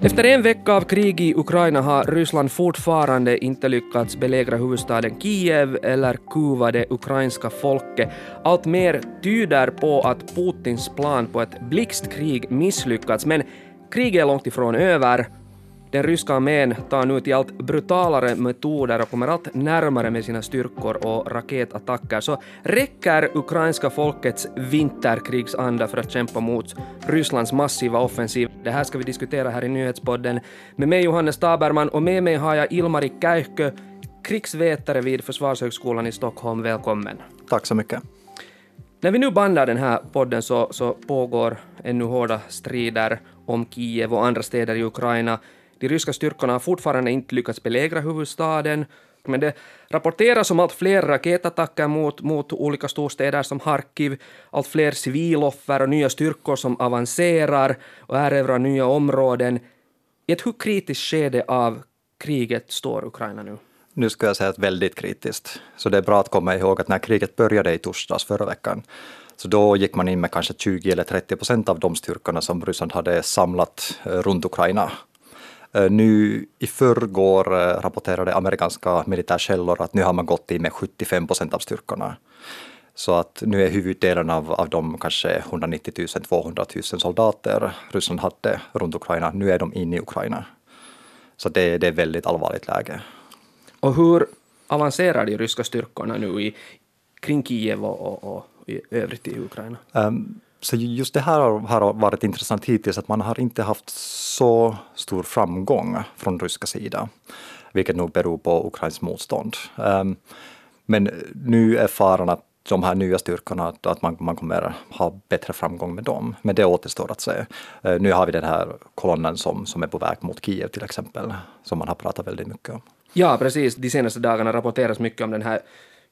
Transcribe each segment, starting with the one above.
Efter en vecka av krig i Ukraina har Ryssland fortfarande inte lyckats belägra huvudstaden Kiev eller kuva det ukrainska folket. Allt mer tyder på att Putins plan på ett blixtkrig misslyckats, men kriget är långt ifrån över. Den ryska armén tar nu till allt brutalare metoder och kommer allt närmare med sina styrkor och raketattacker. Så räcker ukrainska folkets vinterkrigsanda för att kämpa mot Rysslands massiva offensiv? Det här ska vi diskutera här i nyhetspodden med mig Johannes Taberman och med mig har jag Ilmari Käihkö, krigsvetare vid Försvarshögskolan i Stockholm. Välkommen. Tack så mycket. När vi nu bandar den här podden så, så pågår ännu hårda strider om Kiev och andra städer i Ukraina. De ryska styrkorna har fortfarande inte lyckats belägra huvudstaden, men det rapporteras om allt fler raketattacker mot, mot olika storstäder som Harkiv, allt fler civiloffer och nya styrkor som avancerar och erövrar nya områden. I ett hur kritiskt skede av kriget står Ukraina nu? Nu skulle jag säga att väldigt kritiskt. Så det är bra att komma ihåg att när kriget började i torsdags förra veckan, så då gick man in med kanske 20 eller 30 procent av de styrkorna som Ryssland hade samlat eh, runt Ukraina nu i förrgår eh, rapporterade amerikanska militärkällor att nu har man gått in med 75 procent av styrkorna. Så att nu är huvuddelen av, av de kanske 190 000, 200 000 soldater Ryssland hade runt Ukraina, nu är de inne i Ukraina. Så det, det är väldigt allvarligt läge. Och hur avancerar de ryska styrkorna nu i, kring Kiev och, och, och i övrigt i Ukraina? Um, så just det här har varit intressant hittills, att man har inte haft så stor framgång från ryska sidan, vilket nog beror på Ukrains motstånd. Um, men nu är faran att de här nya styrkorna, att man, man kommer ha bättre framgång med dem. Men det återstår att se. Uh, nu har vi den här kolonnen som, som är på väg mot Kiev till exempel, som man har pratat väldigt mycket om. Ja, precis. De senaste dagarna rapporteras mycket om den här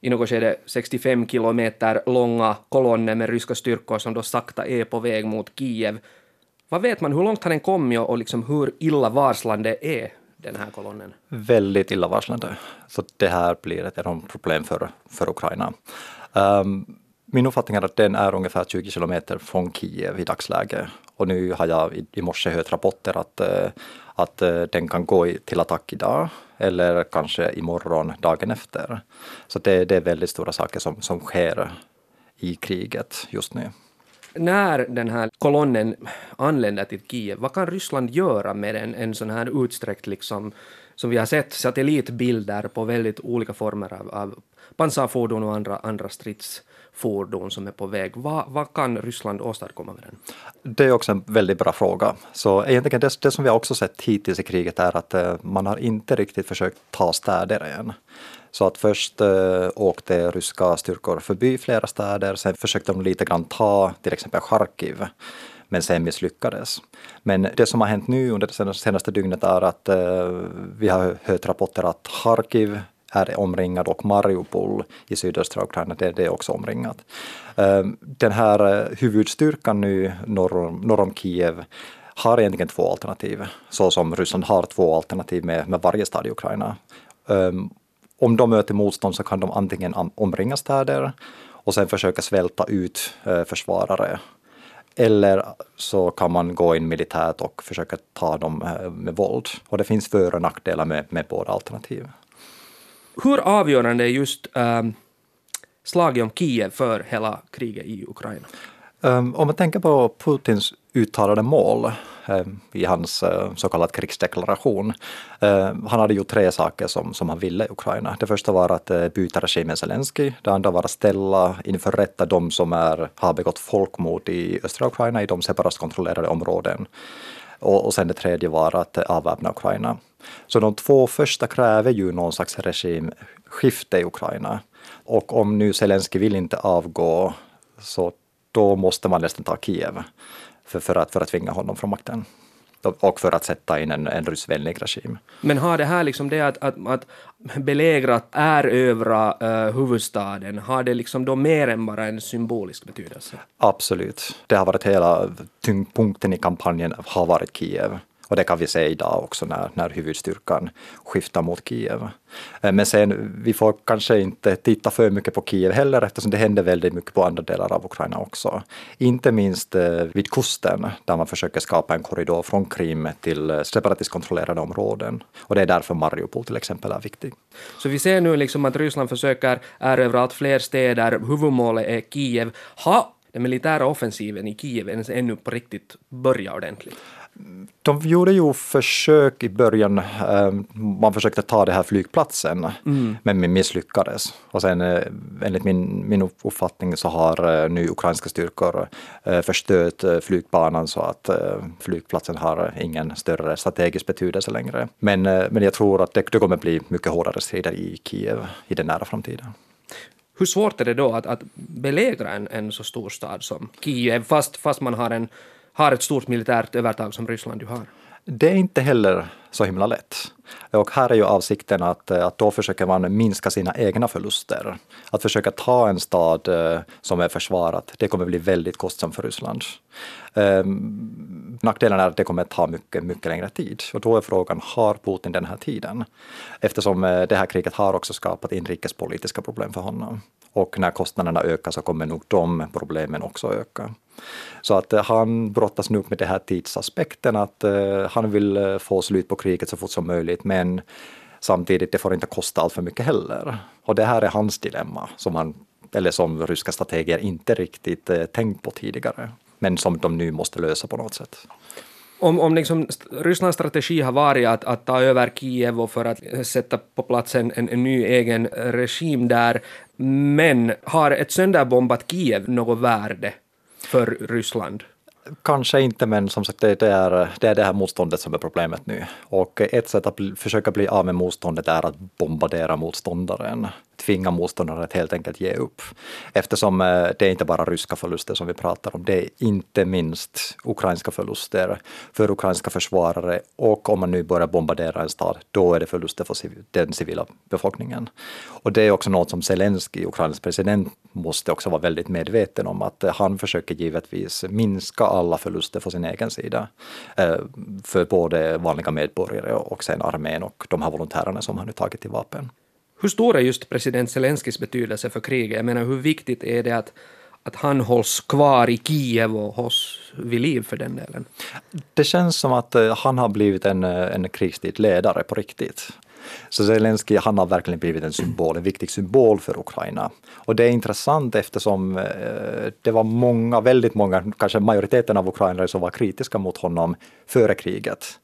i något skede 65 kilometer långa kolonner med ryska styrkor som då sakta är på väg mot Kiev. Vad vet man, hur långt har den kommit och liksom hur illavarslande är den här kolonnen? Väldigt illavarslande. Så det här blir ett enormt problem för, för Ukraina. Um, min uppfattning är att den är ungefär 20 kilometer från Kiev i dagsläget. Och nu har jag i, i morse hört rapporter att, eh, att eh, den kan gå till attack idag eller kanske imorgon, dagen efter. Så det, det är väldigt stora saker som, som sker i kriget just nu. När den här kolonnen anländer till Kiev, vad kan Ryssland göra med en, en sån här utsträckt, liksom, som vi har sett satellitbilder på väldigt olika former av, av pansarfordon och andra, andra strids fordon som är på väg. Vad, vad kan Ryssland åstadkomma med den? Det är också en väldigt bra fråga. Så egentligen det, det som vi också sett hittills i kriget är att eh, man har inte riktigt försökt ta städer än. Så att först eh, åkte ryska styrkor förbi flera städer, sen försökte de lite grann ta till exempel Charkiv men sen misslyckades. Men det som har hänt nu under det senaste dygnet är att eh, vi har hört rapporter att Charkiv är omringad och Mariupol i sydöstra Ukraina, det, det är också omringat. Ehm, den här eh, huvudstyrkan nu norr om, norr om Kiev har egentligen två alternativ, så som Ryssland har två alternativ med, med varje stad i Ukraina. Ehm, om de möter motstånd så kan de antingen omringa städer och sen försöka svälta ut eh, försvarare. Eller så kan man gå in militärt och försöka ta dem eh, med våld. Och det finns för och nackdelar med, med båda alternativen. Hur avgörande är just um, slaget om Kiev för hela kriget i Ukraina? Um, om man tänker på Putins uttalade mål um, i hans uh, så kallad krigsdeklaration. Uh, han hade gjort tre saker som, som han ville i Ukraina. Det första var att uh, byta regimen Zelensky. Det andra var att ställa inför rätta de som är, har begått folkmord i östra Ukraina i de separatkontrollerade områden. Och, och sen det tredje var att eh, avväpna Ukraina. Så de två första kräver ju någon slags regimskifte i Ukraina. Och om nu Zelensky vill inte avgå så då måste man nästan ta Kiev för, för, att, för att tvinga honom från makten och för att sätta in en, en ryssvänlig regim. Men har det här liksom det att, att, att belägra, erövra uh, huvudstaden, har det liksom då mer än bara en symbolisk betydelse? Absolut. Det har varit hela tyngdpunkten i kampanjen har varit Kiev. Och det kan vi se idag också när, när huvudstyrkan skiftar mot Kiev. Eh, men sen, vi får kanske inte titta för mycket på Kiev heller eftersom det händer väldigt mycket på andra delar av Ukraina också. Inte minst eh, vid kusten där man försöker skapa en korridor från Krim till separatiskt separatistkontrollerade områden. Och det är därför Mariupol till exempel är viktig. Så vi ser nu liksom att Ryssland försöker erövra allt fler städer, huvudmålet är Kiev. Har den militära offensiven i Kiev ännu på riktigt börjat ordentligt? De gjorde ju försök i början, eh, man försökte ta den här flygplatsen, mm. men misslyckades. Och sen eh, enligt min, min uppfattning så har eh, nu ukrainska styrkor förstört flygbanan så att flygplatsen har ingen större strategisk betydelse längre. Men, men jag tror att det, det kommer bli mycket hårdare strider i Kiev i den nära framtiden. Hur svårt är det då att, att belägra en, en så stor stad som Kiev fast, fast man har en har ett stort militärt övertag som Ryssland ju har. Det är inte heller så himla lätt. Och här är ju avsikten att, eh, att då försöker man minska sina egna förluster. Att försöka ta en stad eh, som är försvarat, det kommer bli väldigt kostsamt för Ryssland. Ehm, nackdelen är att det kommer ta mycket, mycket längre tid. Och då är frågan, har Putin den här tiden? Eftersom eh, det här kriget har också skapat inrikespolitiska problem för honom. Och när kostnaderna ökar så kommer nog de problemen också öka. Så att eh, han brottas nu med den här tidsaspekten, att eh, han vill eh, få slut på kriget så fort som möjligt, men samtidigt, det får inte kosta allt för mycket heller. Och det här är hans dilemma, som han, eller som ryska strateger inte riktigt tänkt på tidigare, men som de nu måste lösa på något sätt. Om, om liksom Rysslands strategi har varit att, att ta över Kiev och för att eh, sätta på plats en, en, en ny egen regim där, men har ett sönderbombat Kiev något värde för Ryssland? Kanske inte, men som sagt det är, det är det här motståndet som är problemet nu. Och ett sätt att bli, försöka bli av med motståndet är att bombardera motståndaren tvinga motståndaren att helt enkelt ge upp. Eftersom eh, det är inte bara ryska förluster som vi pratar om, det är inte minst ukrainska förluster för ukrainska försvarare och om man nu börjar bombardera en stad, då är det förluster för den civila befolkningen. Och det är också något som Zelensky, Ukrainas president, måste också vara väldigt medveten om att eh, han försöker givetvis minska alla förluster för sin egen sida. Eh, för både vanliga medborgare och sen armén och de här volontärerna som han nu tagit till vapen. Hur stor är just president Zelenskis betydelse för kriget? Jag menar, hur viktigt är det att, att han hålls kvar i Kiev och hålls vid liv för den delen? Det känns som att eh, han har blivit en, eh, en krigstid ledare på riktigt. Så Zelensky han har verkligen blivit en symbol, en viktig symbol för Ukraina. Och det är intressant eftersom eh, det var många, väldigt många, kanske majoriteten av ukrainare som var kritiska mot honom före kriget.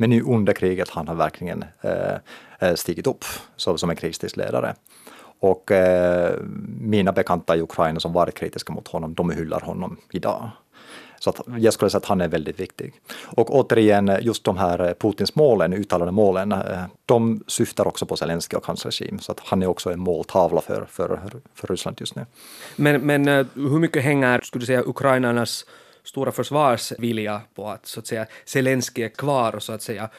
Men nu under kriget han har verkligen eh, eh, stigit upp som, som en krigsledare. Och eh, mina bekanta i Ukraina som varit kritiska mot honom, de hyllar honom idag. Så att jag skulle säga att han är väldigt viktig. Och återigen, just de här Putins målen, uttalade målen, eh, de syftar också på Zelenskyj och hans regim. Så att han är också en måltavla för, för, för Ryssland just nu. Men, men eh, hur mycket hänger, skulle du säga, ukrainarnas stora försvarsvilja på att så att säga Zelensky är kvar och så att säga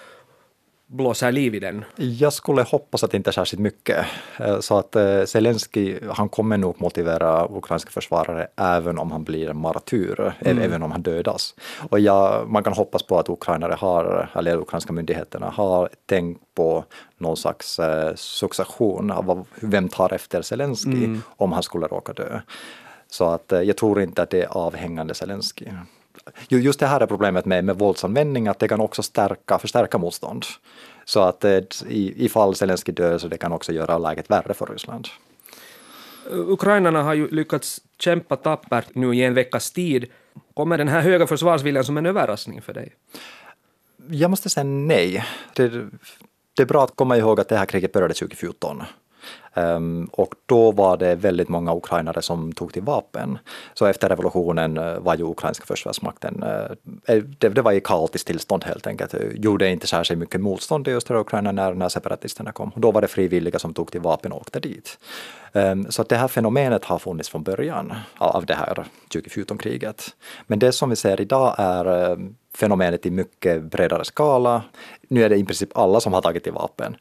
blåser liv i den? Jag skulle hoppas att inte särskilt mycket. Eh, så att eh, Zelensky, han kommer nog motivera ukrainska försvarare även om han blir en martyr, mm. även om han dödas. Och ja, man kan hoppas på att ukrainare har, eller ukrainska myndigheterna har tänkt på någon slags eh, succession av vem tar efter Zelensky mm. om han skulle råka dö. Så att eh, jag tror inte att det är avhängande Zelensky. Just det här är problemet med, med våldsanvändning, att det kan också stärka, förstärka motstånd. Så att eh, i, ifall Zelensky dör så det kan också göra läget värre för Ryssland. Ukrainarna har ju lyckats kämpa tappert nu i en veckas tid. Kommer den här höga försvarsviljan som en överraskning för dig? Jag måste säga nej. Det, det är bra att komma ihåg att det här kriget började 2014. Um, och då var det väldigt många ukrainare som tog till vapen. Så efter revolutionen eh, var ju ukrainska försvarsmakten, uh, det, det, var i kaotiskt tillstånd helt enkelt, gjorde inte särskilt mycket motstånd i östra Ukraina när, när separatisterna kom. Då var det frivilliga som tog till vapen och åkte dit. Um, så att det här fenomenet har funnits från början av det här 2014-kriget. Men det som vi ser idag är ehm, fenomenet i mycket bredare skala. Nu är det i princip alla som har tagit till vapen.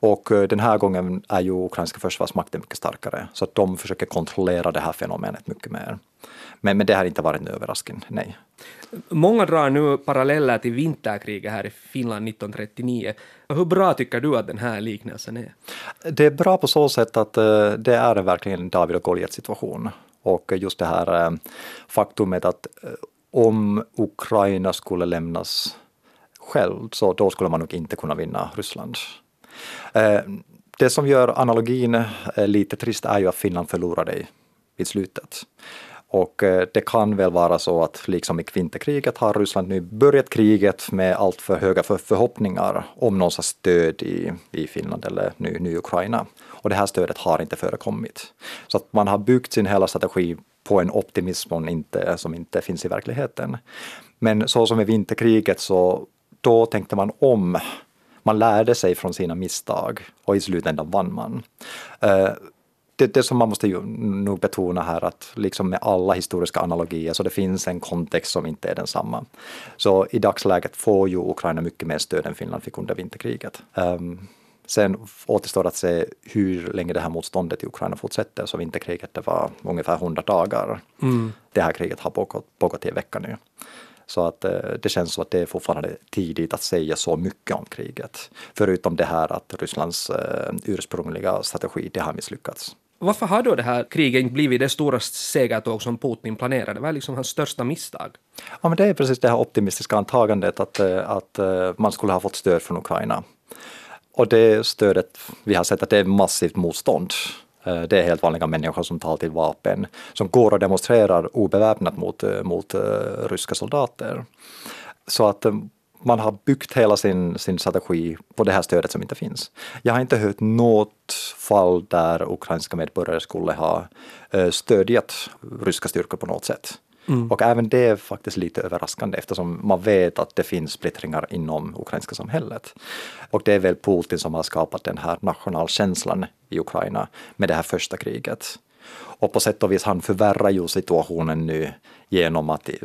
Och eh, den här gången är ju ukrainska försvarsmakten mycket starkare, så att de försöker kontrollera det här fenomenet mycket mer. Men, men det har inte varit en överraskning, nej. Många drar nu paralleller till vinterkriget här i Finland 1939. Hur bra tycker du att den här liknelsen är? Det är bra på så sätt att uh, det är verkligen en David och Goliat situation. Och just det här uh, faktumet att om Ukraina skulle lämnas själv så då skulle man nog inte kunna vinna Ryssland. Eh, det som gör analogin eh, lite trist är ju att Finland förlorade i slutet. Och eh, det kan väl vara så att liksom i vinterkriget har Ryssland nu börjat kriget med allt för höga förhoppningar om någon sorts stöd i, i Finland eller nu, nu Ukraina. Och det här stödet har inte förekommit. Så att man har byggt sin hela strategi på en optimism som inte, som inte finns i verkligheten. Men så som i vinterkriget så då tänkte man om. Man lärde sig från sina misstag och i slutändan vann man. Uh, det, det som man måste ju nog betona här att liksom med alla historiska analogier så det finns en kontext som inte är densamma. Så i dagsläget får ju Ukraina mycket mer stöd än Finland fick under vinterkriget. Um, Sen återstår att se hur länge det här motståndet i Ukraina fortsätter. Så vinterkriget det var ungefär 100 dagar. Mm. Det här kriget har pågått, pågått i en vecka nu. Så att eh, det känns som att det är fortfarande tidigt att säga så mycket om kriget. Förutom det här att Rysslands eh, ursprungliga strategi, det har misslyckats. Varför har då det här kriget blivit det stora segertåg som Putin planerade? Vad är liksom hans största misstag? Ja, men det är precis det här optimistiska antagandet att, eh, att man skulle ha fått stöd från Ukraina. Och det stödet, vi har sett att det är massivt motstånd. Eh, det är helt vanliga människor som tar till vapen, som går och demonstrerar obeväpnat mot, eh, mot eh, ryska soldater. Så att man har byggt hela sin, sin strategi på det här stödet som inte finns. Jag har inte hört något fall där ukrainska medborgare skulle ha stödjat ryska styrkor på något sätt. Mm. Och även det är faktiskt lite överraskande eftersom man vet att det finns splittringar inom ukrainska samhället. Och det är väl Putin som har skapat den här nationalkänslan i Ukraina med det här första kriget. Och på sätt och vis han förvärrar ju situationen nu genom att, eh,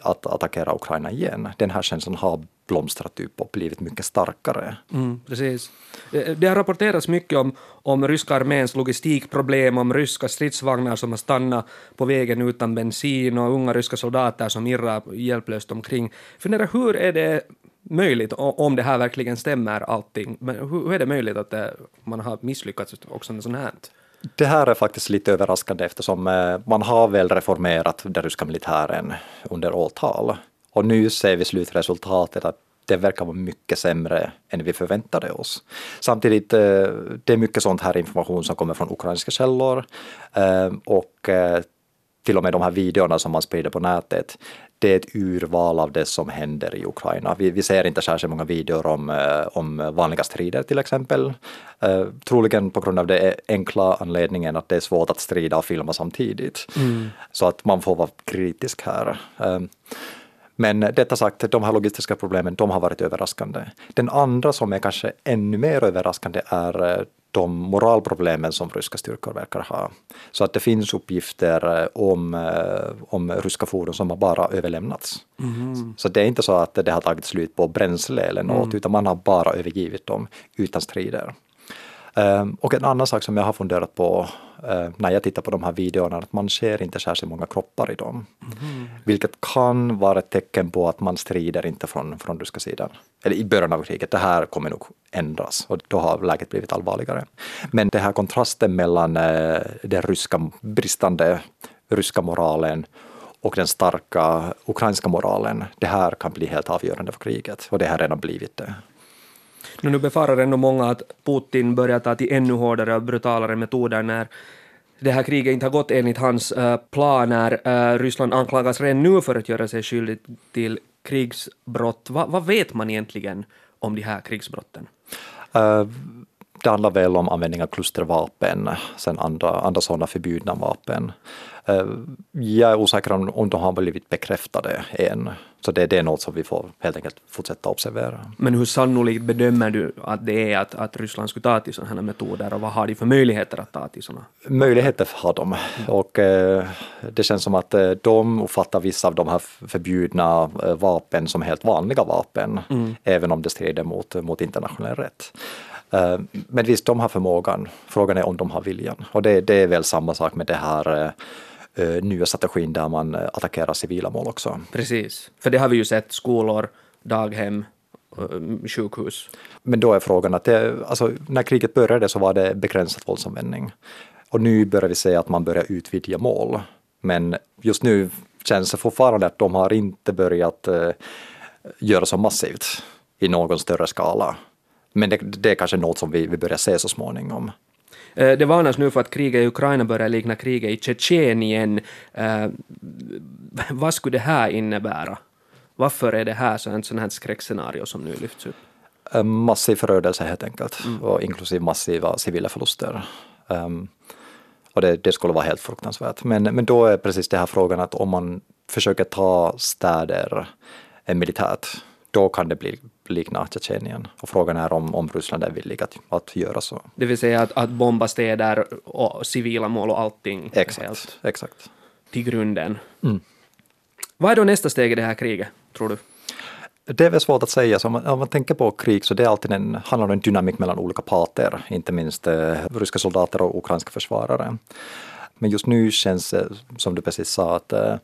att attackera Ukraina igen. Den här känslan har blomstrat upp och blivit mycket starkare. Mm, precis. Eh, eh, det har rapporterats mycket om, om ryska arméns logistikproblem, om ryska stridsvagnar som har stannat på vägen utan bensin och unga ryska soldater som irrar hjälplöst omkring. Fundera, hur är det möjligt, om det här verkligen stämmer allting, men hur är det möjligt att det, man har misslyckats också med sånt här? Det här är faktiskt lite överraskande eftersom eh, man har väl reformerat den ryska militären under årtal. Och nu ser vi slutresultatet att det verkar vara mycket sämre än vi förväntade oss. Samtidigt, eh, det är mycket sånt här information som kommer från ukrainska källor eh, och till och med de här videorna som man sprider på nätet, det är ett urval av det som händer i Ukraina. Vi, vi ser inte särskilt många videor om, eh, om vanliga strider till exempel. Uh, troligen på grund av den enkla anledningen att det är svårt att strida och filma samtidigt. Mm. Så att man får vara kritisk här. Uh, men detta sagt, de här logistiska problemen, de har varit överraskande. Den andra som är kanske ännu mer överraskande är de moralproblemen som ryska styrkor verkar ha. Så att det finns uppgifter eh, om, eh, om ryska fordon som har bara överlämnats. Mm. Så det är inte så att det har tagit slut på bränsle eller något, mm. utan man har bara övergivit dem utan strider. Ehm, och en annan sak som jag har funderat på eh, när jag tittar på de här videorna, att man ser inte särskilt många kroppar i dem. Mm. Vilket kan vara ett tecken på att man strider inte från, från ryska sidan. Eller i början av kriget, det här kommer nog ändras och då har läget blivit allvarligare. Men den här kontrasten mellan eh, den ryska bristande ryska moralen och den starka ukrainska moralen, det här kan bli helt avgörande för kriget och det har redan blivit det. Nu befarar ändå många att Putin börjar ta till ännu hårdare och brutalare metoder när det här kriget inte har gått enligt hans eh, uh, planer. Uh, eh, Ryssland anklagas redan nu för att göra sig skyldigt till krigsbrott. Va, vad vet man egentligen om de här krigsbrotten? Uh, det handlar väl om användning av klustervapen, sen andra, andra sådana förbjudna vapen. Eh, jag är osäker om, om de har blivit bekräftade än. Så det, det är något som vi får helt enkelt fortsätta observera. Men hur sannolikt bedömer du att det är att, att Ryssland skulle ta till sådana här metoder och vad har de för möjligheter att ta till sådana? Möjligheter har de och eh, det känns som att eh, de uppfattar vissa av de här förbjudna eh, vapen som helt vanliga vapen, mm. även om det strider mot, mot internationell rätt. Eh, men visst, de har förmågan. Frågan är om de har viljan. Och det, det är väl samma sak med det här uh, nya strategin där man attackerar civila mål också. Precis, för det har vi ju sett, skolor, daghem, sjukhus. Men då är frågan att det, alltså, när kriget började så var det begränsat våldsanvändning. Och nu börjar vi se att man börjar utvidga mål. Men just nu känns det fortfarande att de har inte börjat uh, göra så massivt i någon större skala. Men det, det är kanske något som vi, vi börjar se så småningom. Eh, det varnas nu för att kriget i Ukraina börjar likna kriget i Tjetjenien. Eh, vad skulle det här innebära? Varför är det här så en sån här skräckscenario som nu lyfts upp? Eh, massiv förödelse helt enkelt, mm. och inklusive massiva civila förluster. Um, och det, det, skulle vara helt fruktansvärt. Men, men då är precis det här frågan att om man försöker ta städer militärt, då kan det bli likna Tjetjenien. Och frågan är om, om Ryssland är villig att, att göra så. Det vill säga att, att bomba städer och civila mål och allting exakt, helt exakt. till grunden. Mm. Vad är då nästa steg i det här kriget, tror du? Det är väl svårt att säga. Så om, man, om man tänker på krig så det är alltid en, handlar om en dynamik mellan olika parter, inte minst eh, ryska soldater och ukrainska försvarare. Men just nu känns det, som du precis sa, att eh,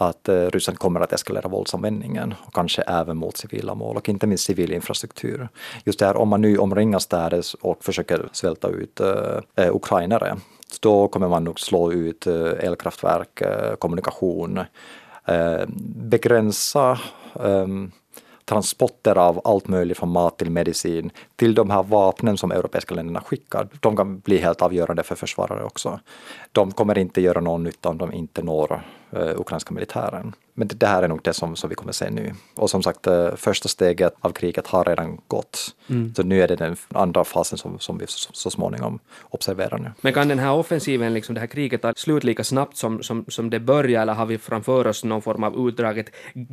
att eh, Ryssland kommer att eskalera våldsanvändningen och kanske även mot civila mål och inte minst civil infrastruktur. Just det här om man nu omringar städer och försöker svälta ut eh, eh, ukrainare, då kommer man nog slå ut eh, elkraftverk, eh, kommunikation, eh, begränsa ehm, transporter av allt möjligt från mat till medicin till de här vapnen som europeiska länderna skickar. De kan bli helt avgörande för försvarare också. De kommer inte göra någon nytta om de inte når ukrainska militären. Men det, här är nog det som, som vi kommer se nu. Och som sagt, uh, första steget av kriget har redan gått. Mm. Så nu är det den andra fasen som, som vi så, så, småningom observerar nu. Men kan den här offensiven, liksom det här kriget, ta slut lika snabbt som, som, som det börjar eller har vi framför oss någon form av utdraget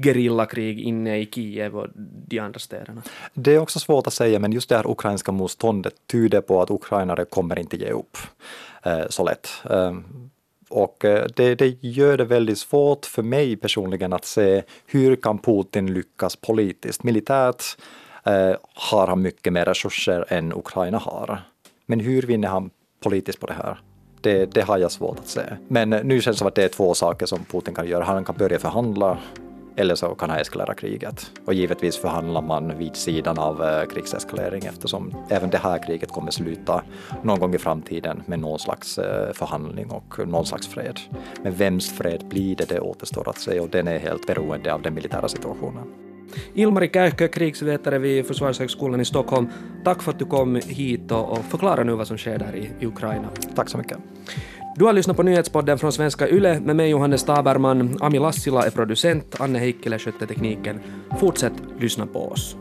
gerillakrig inne i Kiev och de andra städerna? Det är också svårt att säga, men just det här ukrainska motståndet tyder på att ukrainare kommer inte ge upp eh, så lätt. Och eh, det, det gör det väldigt svårt för mig personligen att se hur kan Putin lyckas politiskt. Militärt eh, har han mycket mer resurser än Ukraina har. Men hur vinner han politiskt på det här? Det, det, har jag svårt att se. Men eh, nu känns det som att det är två saker som Putin kan göra. Han kan börja förhandla eller så kan han eskalera kriget. Och givetvis förhandlar man vid sidan av eh, krigseskalering eftersom även det här kriget kommer sluta någon gång i framtiden med någon slags eh, förhandling och någon slags fred. Men vems fred blir det, det återstår att se och den är helt beroende av den militära situationen. Ilmari Kähkö, krigsvetare vid Försvarshögskolan i Stockholm. Tack för att du kom hit och, förklara nu vad som sker där i Ukraina. Tack så mycket. Du har lyssnat på nyhetspodden från Svenska Yle med mig Johannes Taberman. Ami Lassila är producent, Anne Heikkilä skötte tekniken. Fortsätt lyssna på oss.